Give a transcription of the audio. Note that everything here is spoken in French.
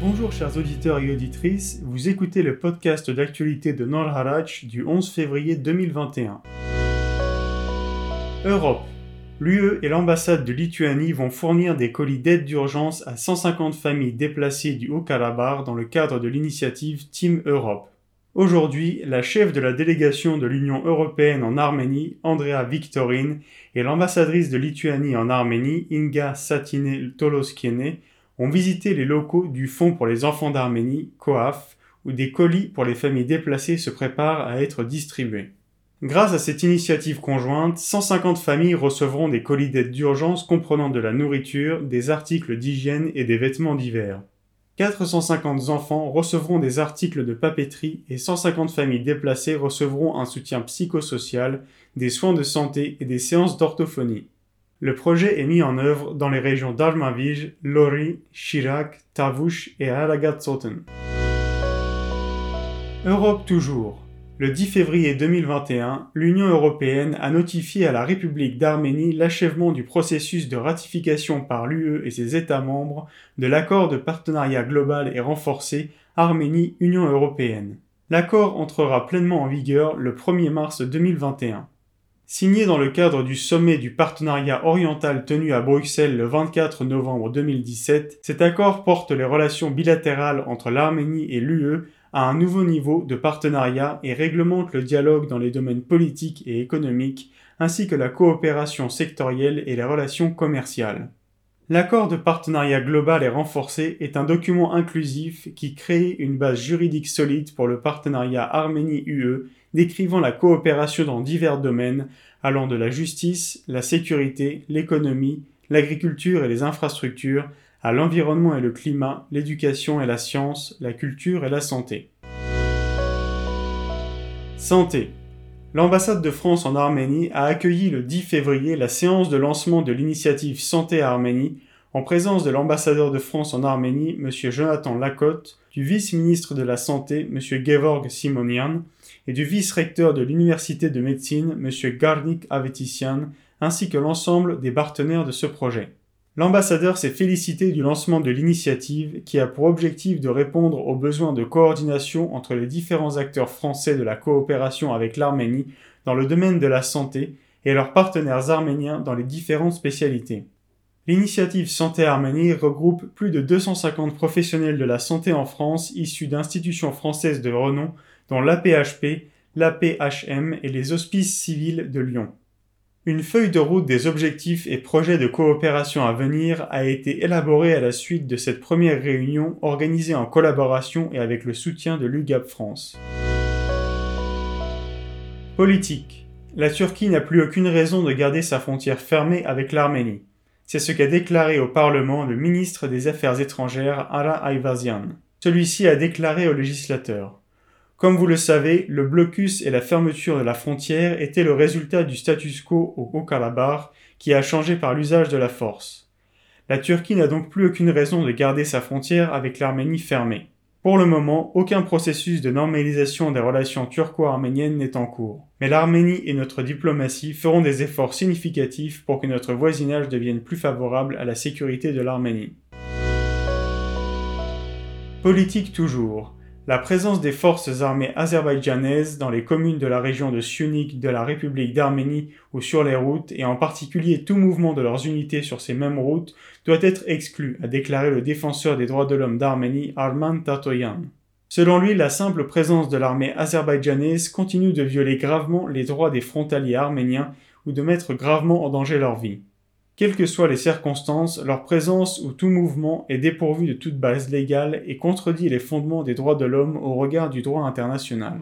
Bonjour chers auditeurs et auditrices, vous écoutez le podcast d'actualité de Nord Harach du 11 février 2021. Europe. L'UE et l'ambassade de Lituanie vont fournir des colis d'aide d'urgence à 150 familles déplacées du Haut-Karabakh dans le cadre de l'initiative Team Europe. Aujourd'hui, la chef de la délégation de l'Union européenne en Arménie, Andrea Victorin, et l'ambassadrice de Lituanie en Arménie, Inga Satine Toloskiene, ont visité les locaux du Fonds pour les enfants d'Arménie, COAF, où des colis pour les familles déplacées se préparent à être distribués. Grâce à cette initiative conjointe, 150 familles recevront des colis d'aide d'urgence comprenant de la nourriture, des articles d'hygiène et des vêtements d'hiver. 450 enfants recevront des articles de papeterie et 150 familles déplacées recevront un soutien psychosocial, des soins de santé et des séances d'orthophonie. Le projet est mis en œuvre dans les régions d'Armavij, Lori, Chirac, Tavush et Aragatsoten. Europe toujours. Le 10 février 2021, l'Union européenne a notifié à la République d'Arménie l'achèvement du processus de ratification par l'UE et ses États membres de l'accord de partenariat global et renforcé Arménie-Union européenne. L'accord entrera pleinement en vigueur le 1er mars 2021. Signé dans le cadre du sommet du partenariat oriental tenu à Bruxelles le 24 novembre 2017, cet accord porte les relations bilatérales entre l'Arménie et l'UE à un nouveau niveau de partenariat et réglemente le dialogue dans les domaines politiques et économiques, ainsi que la coopération sectorielle et les relations commerciales. L'accord de partenariat global et renforcé est un document inclusif qui crée une base juridique solide pour le partenariat Arménie-UE décrivant la coopération dans divers domaines allant de la justice, la sécurité, l'économie, l'agriculture et les infrastructures, à l'environnement et le climat, l'éducation et la science, la culture et la santé. Santé. L'ambassade de France en Arménie a accueilli le 10 février la séance de lancement de l'initiative Santé Arménie en présence de l'ambassadeur de France en Arménie, M. Jonathan Lacotte, du vice-ministre de la Santé, M. Gevorg Simonian, et du vice-recteur de l'Université de médecine, M. Garnik Avetissian, ainsi que l'ensemble des partenaires de ce projet. L'ambassadeur s'est félicité du lancement de l'initiative qui a pour objectif de répondre aux besoins de coordination entre les différents acteurs français de la coopération avec l'Arménie dans le domaine de la santé et leurs partenaires arméniens dans les différentes spécialités. L'initiative Santé Arménie regroupe plus de 250 professionnels de la santé en France issus d'institutions françaises de renom dont l'APHP, l'APHM et les hospices civils de Lyon. Une feuille de route des objectifs et projets de coopération à venir a été élaborée à la suite de cette première réunion organisée en collaboration et avec le soutien de l'UGAP France. Politique. La Turquie n'a plus aucune raison de garder sa frontière fermée avec l'Arménie. C'est ce qu'a déclaré au Parlement le ministre des Affaires étrangères Ara Ayvazian. Celui-ci a déclaré aux législateurs comme vous le savez, le blocus et la fermeture de la frontière étaient le résultat du status quo au Haut-Karabakh qui a changé par l'usage de la force. La Turquie n'a donc plus aucune raison de garder sa frontière avec l'Arménie fermée. Pour le moment, aucun processus de normalisation des relations turco-arméniennes n'est en cours. Mais l'Arménie et notre diplomatie feront des efforts significatifs pour que notre voisinage devienne plus favorable à la sécurité de l'Arménie. Politique toujours. La présence des forces armées azerbaïdjanaises dans les communes de la région de Syunik de la République d'Arménie ou sur les routes, et en particulier tout mouvement de leurs unités sur ces mêmes routes, doit être exclu, a déclaré le défenseur des droits de l'homme d'Arménie Arman Tatoyan. Selon lui, la simple présence de l'armée azerbaïdjanaise continue de violer gravement les droits des frontaliers arméniens ou de mettre gravement en danger leur vie. Quelles que soient les circonstances, leur présence ou tout mouvement est dépourvu de toute base légale et contredit les fondements des droits de l'homme au regard du droit international.